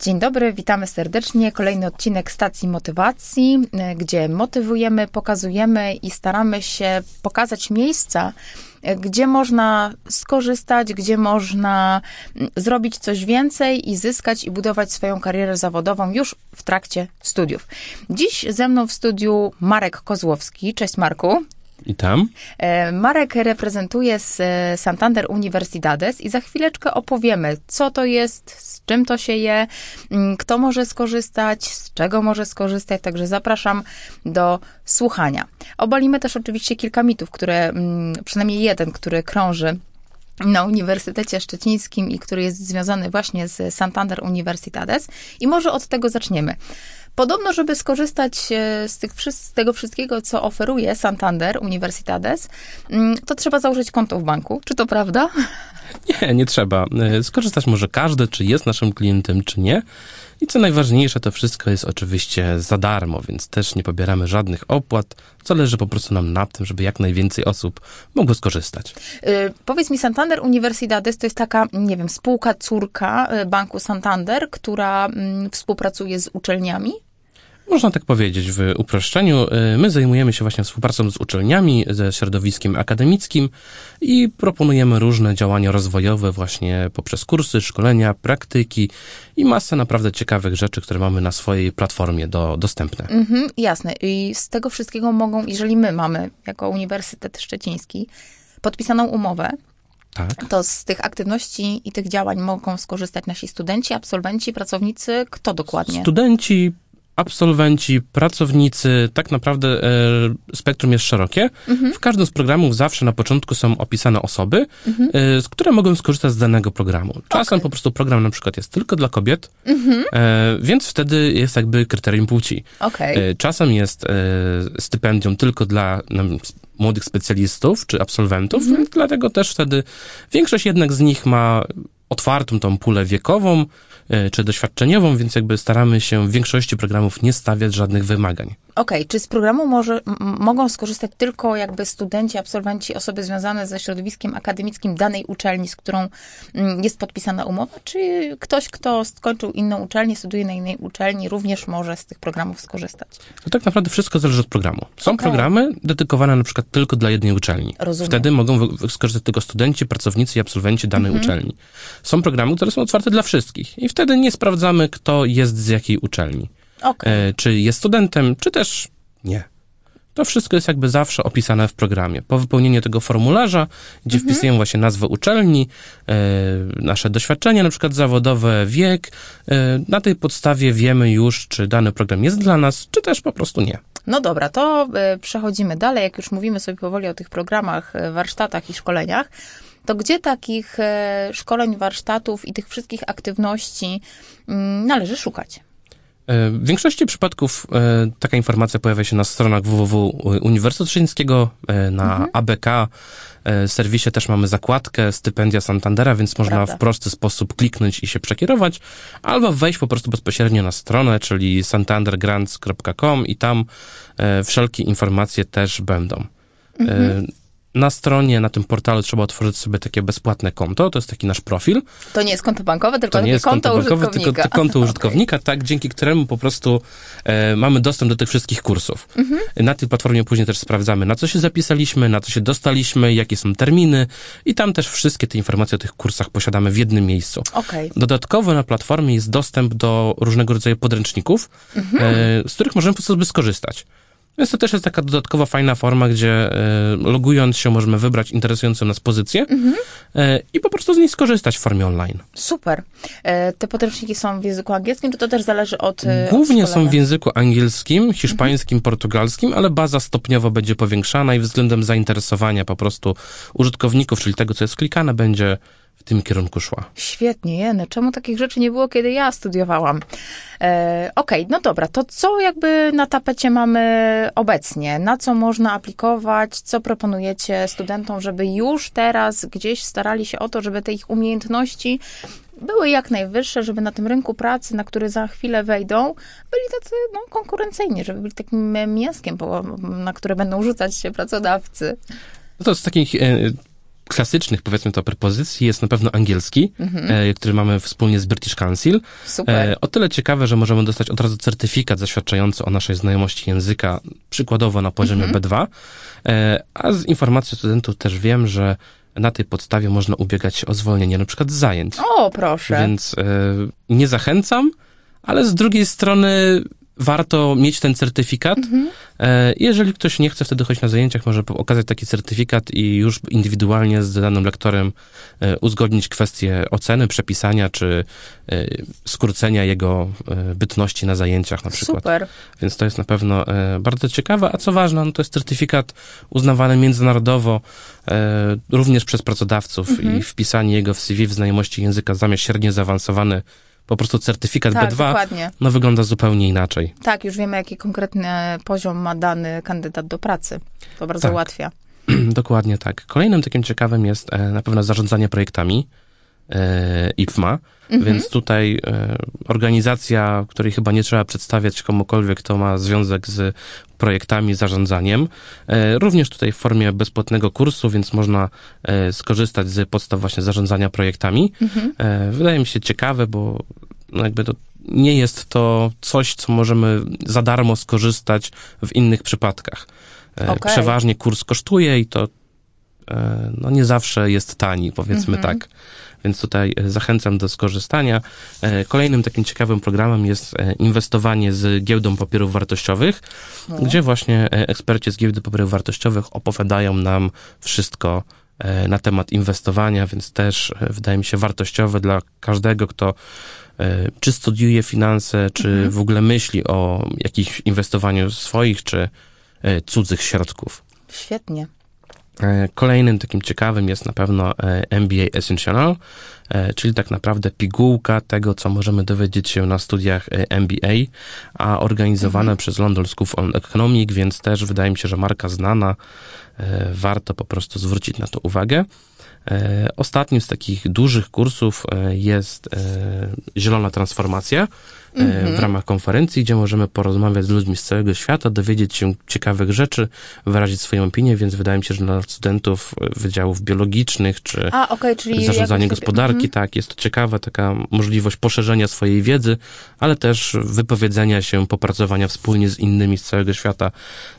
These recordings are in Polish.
Dzień dobry, witamy serdecznie. Kolejny odcinek Stacji Motywacji, e, gdzie motywujemy, pokazujemy i staramy się pokazać miejsca, e, gdzie można skorzystać, gdzie można zrobić coś więcej i zyskać i budować swoją karierę zawodową już w trakcie studiów. Dziś ze mną w studiu Marek Kozłowski. Cześć Marku. I tam? E, Marek reprezentuje z e, Santander Universidades i za chwileczkę opowiemy, co to jest, z czym to się je, mm, kto może skorzystać, z czego może skorzystać, także zapraszam do słuchania. Obalimy też oczywiście kilka mitów, które, mm, przynajmniej jeden, który krąży na Uniwersytecie Szczecińskim i który jest związany właśnie z Santander Universidades i może od tego zaczniemy. Podobno, żeby skorzystać e, z, tych, z tego wszystkiego, co oferuje Santander Universidades, mm, to trzeba założyć konto w banku. Czy to prawda? Nie, nie trzeba. E, skorzystać może każdy, czy jest naszym klientem, czy nie. I co najważniejsze, to wszystko jest oczywiście za darmo, więc też nie pobieramy żadnych opłat. Zależy po prostu nam na tym, żeby jak najwięcej osób mogło skorzystać. Yy, powiedz mi, Santander Universidades to jest taka, nie wiem, spółka córka banku Santander, która mm, współpracuje z uczelniami? Można tak powiedzieć w uproszczeniu. Y, my zajmujemy się właśnie współpracą z uczelniami, ze środowiskiem akademickim i proponujemy różne działania rozwojowe właśnie poprzez kursy, szkolenia, praktyki i masę naprawdę ciekawych rzeczy, które mamy na swojej platformie do, dostępne. Mhm, jasne. I z tego wszystkiego mogą, jeżeli my mamy jako Uniwersytet Szczeciński podpisaną umowę, tak. To z tych aktywności i tych działań mogą skorzystać nasi studenci, absolwenci, pracownicy, kto dokładnie? Studenci, absolwenci, pracownicy, tak naprawdę e, spektrum jest szerokie. Mhm. W każdym z programów zawsze na początku są opisane osoby, mhm. e, z które mogą skorzystać z danego programu. Czasem okay. po prostu program na przykład jest tylko dla kobiet, mhm. e, więc wtedy jest jakby kryterium płci. Okay. E, czasem jest e, stypendium tylko dla no, młodych specjalistów czy absolwentów, mhm. dlatego też wtedy większość jednak z nich ma otwartą tą pulę wiekową, E, czy doświadczeniową, więc jakby staramy się w większości programów nie stawiać żadnych wymagań. Okej, okay. czy z programu może, mogą skorzystać tylko jakby studenci, absolwenci, osoby związane ze środowiskiem akademickim danej uczelni, z którą jest podpisana umowa, czy ktoś, kto skończył inną uczelnię, studiuje na innej uczelni, również może z tych programów skorzystać? To tak naprawdę wszystko zależy od programu. Są okay. programy dedykowane na przykład tylko dla jednej uczelni. Rozumiem. Wtedy mogą skorzystać tylko studenci, pracownicy i absolwenci danej mhm. uczelni. Są programy, które są otwarte dla wszystkich i wtedy nie sprawdzamy, kto jest z jakiej uczelni. Okay. E, czy jest studentem, czy też nie. To wszystko jest jakby zawsze opisane w programie. Po wypełnieniu tego formularza, gdzie mhm. wpisujemy właśnie nazwę uczelni, e, nasze doświadczenia, na przykład zawodowe, wiek, e, na tej podstawie wiemy już, czy dany program jest dla nas, czy też po prostu nie. No dobra, to przechodzimy dalej. Jak już mówimy sobie powoli o tych programach, warsztatach i szkoleniach, to gdzie takich szkoleń, warsztatów i tych wszystkich aktywności mm, należy szukać? E, w większości przypadków e, taka informacja pojawia się na stronach www Uniwersytetu Szczecińskiego, e, na mhm. ABK serwisie też mamy zakładkę stypendia Santandera, więc można Prawda. w prosty sposób kliknąć i się przekierować, albo wejść po prostu bezpośrednio na stronę, czyli santandergrants.com i tam wszelkie informacje też będą. Mhm na stronie, na tym portalu trzeba otworzyć sobie takie bezpłatne konto, to jest taki nasz profil. To nie jest konto bankowe, tylko to nie jest konto, konto bankowe, tylko, tylko konto użytkownika, okay. tak, dzięki któremu po prostu e, mamy dostęp do tych wszystkich kursów. Mhm. Na tej platformie później też sprawdzamy, na co się zapisaliśmy, na co się dostaliśmy, jakie są terminy i tam też wszystkie te informacje o tych kursach posiadamy w jednym miejscu. Okay. Dodatkowo na platformie jest dostęp do różnego rodzaju podręczników, mhm. e, z których możemy po prostu skorzystać. Więc to też jest taka dodatkowa fajna forma, gdzie e, logując się możemy wybrać interesującą nas pozycję mhm. e, i po prostu z niej skorzystać w formie online. Super. E, te podręczniki są w języku angielskim, czy to też zależy od Głównie od są w języku angielskim, hiszpańskim, mhm. portugalskim, ale baza stopniowo będzie powiększana i względem zainteresowania po prostu użytkowników, czyli tego, co jest klikane, będzie w tym kierunku szła. Świetnie, jeny. Czemu takich rzeczy nie było, kiedy ja studiowałam? E, Okej, okay, no dobra, to co jakby na tapecie mamy obecnie? Na co można aplikować? Co proponujecie studentom, żeby już teraz gdzieś starali się o to, żeby te ich umiejętności były jak najwyższe, żeby na tym rynku pracy, na który za chwilę wejdą, byli tacy no, konkurencyjni, żeby byli takim mięskiem, na które będą rzucać się pracodawcy. No to z takich e, klasycznych, powiedzmy to, prepozycji jest na pewno angielski, e, który mamy wspólnie z British Council. Super. E, o tyle ciekawe, że możemy dostać od razu certyfikat zaświadczający o naszej znajomości języka, przykładowo na poziomie B2. E, a z informacji studentów też wiem, że na tej podstawie można ubiegać się o zwolnienie na przykład z zajęć. O, proszę. Więc e, nie zachęcam, ale z drugiej strony warto mieć ten certyfikat. E, jeżeli ktoś nie chce wtedy chodzić na zajęciach, może okazać taki certyfikat i już indywidualnie z danym lektorem e, uzgodnić kwestię oceny, przepisania czy e, skrócenia jego bytności na zajęciach na przykład. Super. Więc to jest na pewno bardzo ciekawe, a co ważne, no to jest certyfikat uznawany międzynarodowo również przez pracodawców Mhm. i wpisanie jego w CV w znajomości języka zamiast średnio zaawansowany, po prostu certyfikat Tak, B2, dokładnie. no wygląda zupełnie inaczej. Tak, już wiemy, jaki konkretny poziom ma dany kandydat do pracy. To bardzo Tak. ułatwia. Dokładnie tak. Kolejnym takim ciekawym jest e, na pewno zarządzanie projektami e, IPMA, więc tutaj e, organizacja, której chyba nie trzeba przedstawiać komukolwiek, kto ma związek z projektami, zarządzaniem. E, również tutaj w formie bezpłatnego kursu, więc można skorzystać z podstaw właśnie zarządzania projektami. E, wydaje mi się ciekawe, bo jakby to nie jest to coś, co możemy za darmo skorzystać w innych przypadkach. Okej. Przeważnie kurs kosztuje i to no nie zawsze jest tani, powiedzmy tak. Więc tutaj e, zachęcam do skorzystania. E, Kolejnym takim ciekawym programem jest e, inwestowanie z giełdą papierów wartościowych, gdzie właśnie eksperci z giełdy papierów wartościowych opowiadają nam wszystko na temat inwestowania, więc też wydaje mi się wartościowe dla każdego, kto czy studiuje finanse, czy w ogóle myśli o jakimś inwestowaniu swoich, czy cudzych środków. Świetnie. E, Kolejnym takim ciekawym jest na pewno MBA Essential, e, czyli tak naprawdę pigułka tego, co możemy dowiedzieć się na studiach e, MBA, a organizowane przez London School of Economics, więc też wydaje mi się, że marka znana, e, warto po prostu zwrócić na to uwagę. E, Ostatnim z takich dużych kursów e, jest e, Zielona Transformacja e, w ramach konferencji, gdzie możemy porozmawiać z ludźmi z całego świata, dowiedzieć się ciekawych rzeczy, wyrazić swoją opinię, więc wydaje mi się, że dla studentów e, wydziałów biologicznych czy A, okej, czyli... zarządzanie jakby- Mhm. tak, jest to ciekawa taka możliwość poszerzenia swojej wiedzy, ale też wypowiedzenia się, popracowania wspólnie z innymi z całego świata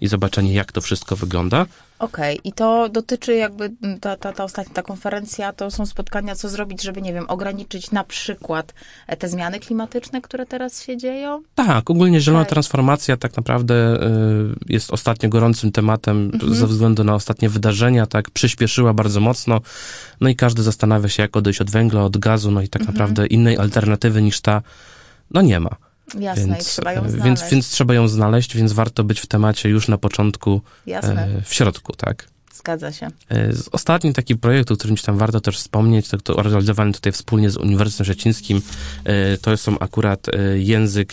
i zobaczenia, jak to wszystko wygląda. Okej, i to dotyczy jakby, m, ta, ta, ta ostatnia ta konferencja, to są spotkania, co zrobić, żeby, nie wiem, ograniczyć na przykład e, te zmiany klimatyczne, które teraz się dzieją? Tak, ogólnie zielona Tak. transformacja tak naprawdę y, jest ostatnio gorącym tematem Mhm. ze względu na ostatnie wydarzenia, tak, przyspieszyła bardzo mocno, no i każdy zastanawia się, jak odejść od węgla, od gazu, no i Mhm. tak naprawdę innej alternatywy niż ta, no nie ma. Jasne, i Więc, trzeba ją e, znaleźć. więc, więc trzeba ją znaleźć, więc warto być w temacie już na początku, Jasne, e, w środku, tak. Zgadza się. E, z- Ostatni taki projekt, o którym tam warto też wspomnieć, to, to realizowany tutaj wspólnie z Uniwersytetem Szczecińskim, e, to są akurat e, język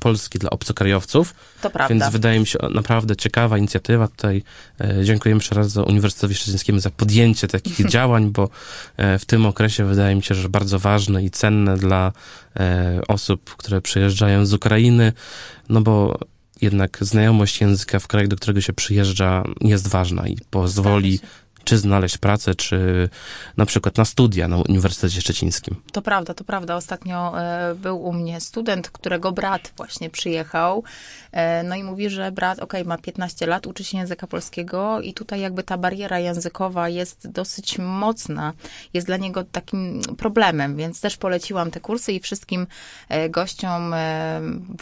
polski dla obcokrajowców. To prawda. Więc wydaje mi się naprawdę ciekawa inicjatywa. Tutaj dziękujemy jeszcze raz Uniwersytetowi Szczecińskiemu za podjęcie takich działań, bo w tym okresie wydaje mi się, że bardzo ważne i cenne dla osób, które przyjeżdżają z Ukrainy, no bo jednak znajomość języka w kraju, do którego się przyjeżdża, jest ważna i pozwoli czy znaleźć pracę, czy na przykład na studia na Uniwersytecie Szczecińskim. To prawda, to prawda. Ostatnio e, był u mnie student, którego brat właśnie przyjechał. E, no i mówi, że brat, okej, ma 15 lat, uczy się języka polskiego i tutaj jakby ta bariera językowa jest dosyć mocna. Jest dla niego takim problemem, więc też poleciłam te kursy i wszystkim e, gościom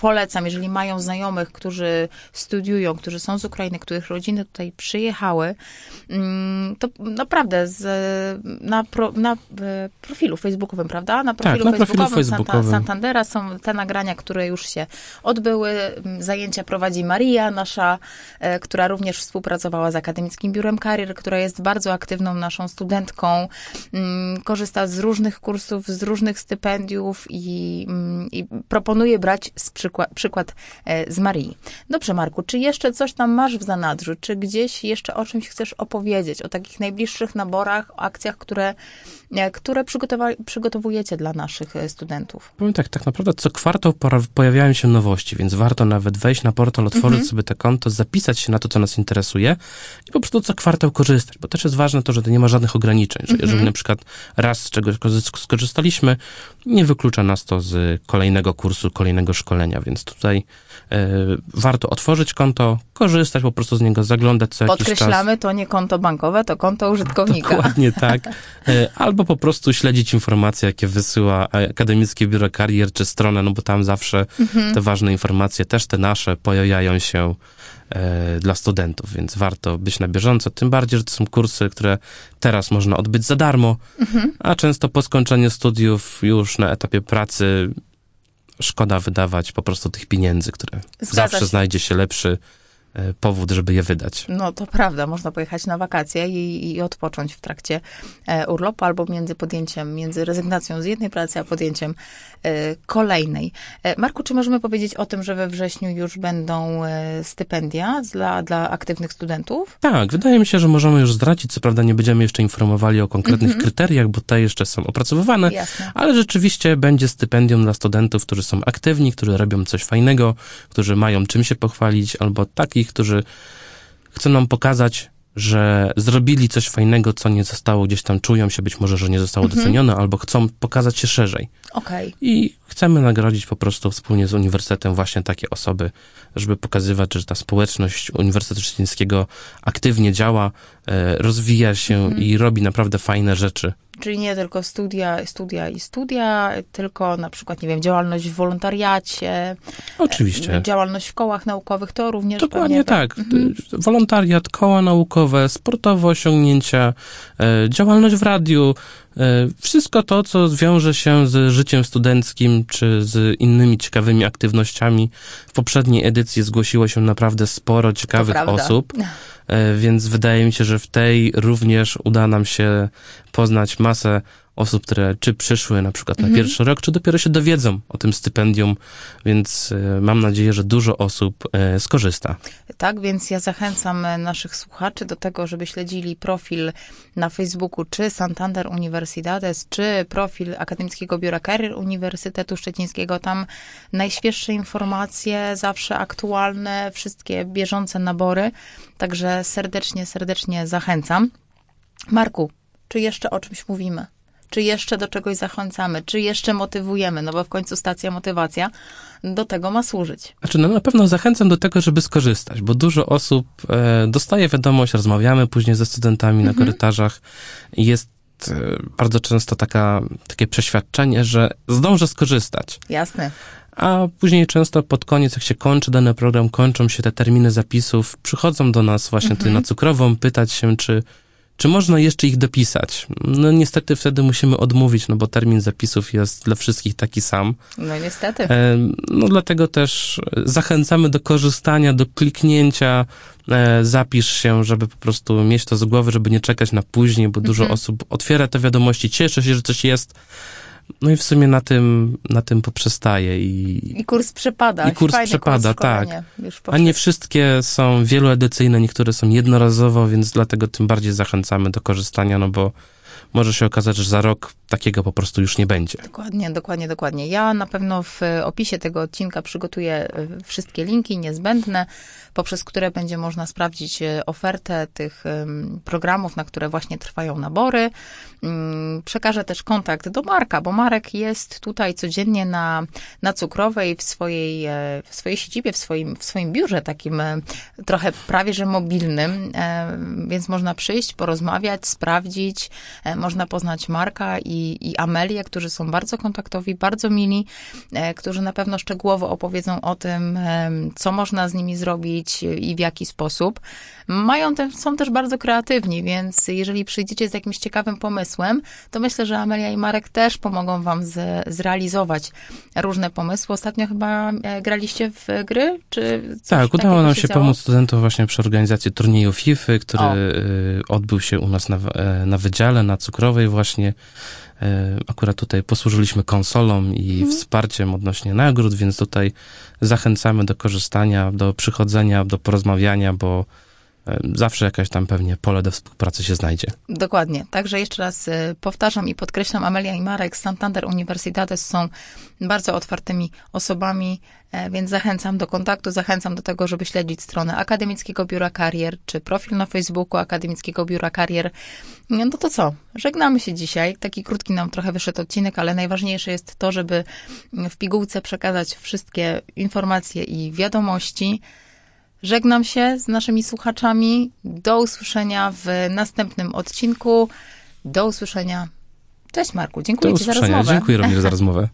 polecam, jeżeli mają znajomych, którzy studiują, którzy są z Ukrainy, których rodziny tutaj przyjechały, mm, to naprawdę z, na, pro, na e, profilu facebookowym, prawda? Na profilu na profilu facebookowym, facebookowym. Santa, Santandera są te nagrania, które już się odbyły. Mm, Zajęcia prowadzi Maria, nasza, e, która również współpracowała z Akademickim Biurem Karier, która jest bardzo aktywną naszą studentką. Mm, Korzysta z różnych kursów, z różnych stypendiów i, mm, i proponuje brać z przykład, przykład e, z Marii. Dobrze, Marku, czy jeszcze coś tam masz w zanadrzu? Czy gdzieś jeszcze o czymś chcesz opowiedzieć? O tak takich najbliższych naborach, akcjach, które, e, które przygotowujecie dla naszych e, studentów? Powiem tak, tak naprawdę co kwartał pojawiają się nowości, więc warto nawet wejść na portal, otworzyć mhm. sobie te konto, zapisać się na to, co nas interesuje i po prostu co kwartał korzystać, bo też jest ważne to, że to nie ma żadnych ograniczeń, że jeżeli mhm. na przykład raz z czegoś skorzystaliśmy, nie wyklucza nas to z kolejnego kursu, kolejnego szkolenia, więc tutaj e, warto otworzyć konto, korzystać po prostu z niego, zaglądać co jakiś czas. Podkreślamy, to nie konto bankowe, to konto użytkownika. Dokładnie tak. E, albo po prostu śledzić informacje, jakie wysyła Akademickie Biuro Karier czy stronę, no bo tam zawsze mhm. te ważne informacje, też te nasze, pojawiają się e, dla studentów, więc warto być na bieżąco. Tym bardziej, że to są kursy, które teraz można odbyć za darmo, mhm. a często po skończeniu studiów już na etapie pracy szkoda wydawać po prostu tych pieniędzy, które Zgadza zawsze się. znajdzie się lepszy powód, żeby je wydać. No to prawda, można pojechać na wakacje i, i odpocząć w trakcie e, urlopu albo między podjęciem, między rezygnacją z jednej pracy, a podjęciem e, kolejnej. Marku, czy możemy powiedzieć o tym, że we wrześniu już będą stypendia dla, dla aktywnych studentów? Tak, wydaje mi się, że możemy już zdradzić. Co prawda nie będziemy jeszcze informowali o konkretnych -hmm. kryteriach, bo te jeszcze są opracowywane, Jasne. ale rzeczywiście będzie stypendium dla studentów, którzy są aktywni, którzy robią coś fajnego, którzy mają czym się pochwalić, albo taki wszystkich, którzy chcą nam pokazać, że zrobili coś fajnego, co nie zostało gdzieś tam, czują się być może, że nie zostało mhm. docenione, albo chcą pokazać się szerzej. Okay. I chcemy nagrodzić po prostu wspólnie z uniwersytetem właśnie takie osoby, żeby pokazywać, że ta społeczność Uniwersytetu Szczecińskiego aktywnie działa, e, rozwija się mhm. i robi naprawdę fajne rzeczy Czyli nie tylko studia, studia i studia, tylko na przykład, nie wiem, działalność w wolontariacie. Oczywiście. E, działalność w kołach naukowych, to również Dokładnie tak. Mhm. Wolontariat, koła naukowe, sportowe osiągnięcia, e, działalność w radiu, e, wszystko to, co zwiąże się z życiem studenckim, czy z innymi ciekawymi aktywnościami. W poprzedniej edycji zgłosiło się naprawdę sporo ciekawych osób. E, więc wydaje mi się, że w tej również uda nam się poznać masę osób, które czy przyszły na przykład na mhm. pierwszy rok, czy dopiero się dowiedzą o tym stypendium, więc e, mam nadzieję, że dużo osób e, skorzysta. Tak, więc ja zachęcam naszych słuchaczy do tego, żeby śledzili profil na Facebooku czy Santander Universidades, czy profil Akademickiego Biura Karier Uniwersytetu Szczecińskiego. Tam najświeższe informacje, zawsze aktualne, wszystkie bieżące nabory. Także serdecznie, serdecznie zachęcam. Marku, czy jeszcze o czymś mówimy? Czy jeszcze do czegoś zachęcamy, czy jeszcze motywujemy, no bo w końcu stacja motywacja do tego ma służyć. Znaczy, no na pewno zachęcam do tego, żeby skorzystać, bo dużo osób e, dostaje wiadomość, rozmawiamy później ze studentami mhm. na korytarzach i jest e, bardzo często taka, takie przeświadczenie, że zdążę skorzystać. Jasne. A później często pod koniec, jak się kończy dany program, kończą się te terminy zapisów, przychodzą do nas właśnie mhm. na cukrową, pytać się, czy czy można jeszcze ich dopisać? No niestety wtedy musimy odmówić, no bo termin zapisów jest dla wszystkich taki sam. No niestety. E, no dlatego też zachęcamy do korzystania, do kliknięcia, e, zapisz się, żeby po prostu mieć to z głowy, żeby nie czekać na później, bo dużo mhm. osób otwiera te wiadomości, cieszy się, że coś jest, no i w sumie na tym, na tym poprzestaje. I, I kurs przepada. I kurs przepada, kurs tak. A nie wszystkie są wieloedycyjne, niektóre są jednorazowo, więc dlatego tym bardziej zachęcamy do korzystania, no bo może się okazać, że za rok takiego po prostu już nie będzie. Dokładnie, dokładnie, dokładnie. Ja na pewno w opisie tego odcinka przygotuję e, wszystkie linki niezbędne, poprzez które będzie można sprawdzić e, ofertę tych programów, na które właśnie trwają nabory. Mm, przekażę też kontakt do Marka, bo Marek jest tutaj codziennie na, na Cukrowej w swojej, e, w swojej siedzibie, w swoim, w swoim biurze takim trochę prawie, że mobilnym, więc można przyjść, porozmawiać, sprawdzić, można poznać Marka i, i Amelię, którzy są bardzo kontaktowi, bardzo mili, e, którzy na pewno szczegółowo opowiedzą o tym, co można z nimi zrobić i w jaki sposób. Mają te, są też bardzo kreatywni, więc jeżeli przyjdziecie z jakimś ciekawym pomysłem, to myślę, że Amelia i Marek też pomogą wam z, zrealizować różne pomysły. Ostatnio chyba e, graliście w gry, czy Tak, udało nam się, pomóc studentom właśnie przy organizacji turnieju FIFA, który o. E, odbył się u nas na, na wydziale, na Cukrowej właśnie. E, akurat tutaj posłużyliśmy konsolą i mhm. wsparciem odnośnie nagród, więc tutaj zachęcamy do korzystania, do przychodzenia, do porozmawiania, bo e, zawsze jakaś tam pewnie pole do współpracy się znajdzie. Dokładnie. Także jeszcze raz e, powtarzam i podkreślam, Amelia i Marek z Santander Universidades są bardzo otwartymi osobami, e, więc zachęcam do kontaktu, zachęcam do tego, żeby śledzić stronę Akademickiego Biura Karier, czy profil na Facebooku Akademickiego Biura Karier. No to co? Żegnamy się dzisiaj. Taki krótki nam trochę wyszedł odcinek, ale najważniejsze jest to, żeby w pigułce przekazać wszystkie informacje i wiadomości. Żegnam się z naszymi słuchaczami. Do usłyszenia w następnym odcinku. Do usłyszenia. Cześć Marku, dziękuję Do Ci za rozmowę. Dziękuję również za rozmowę.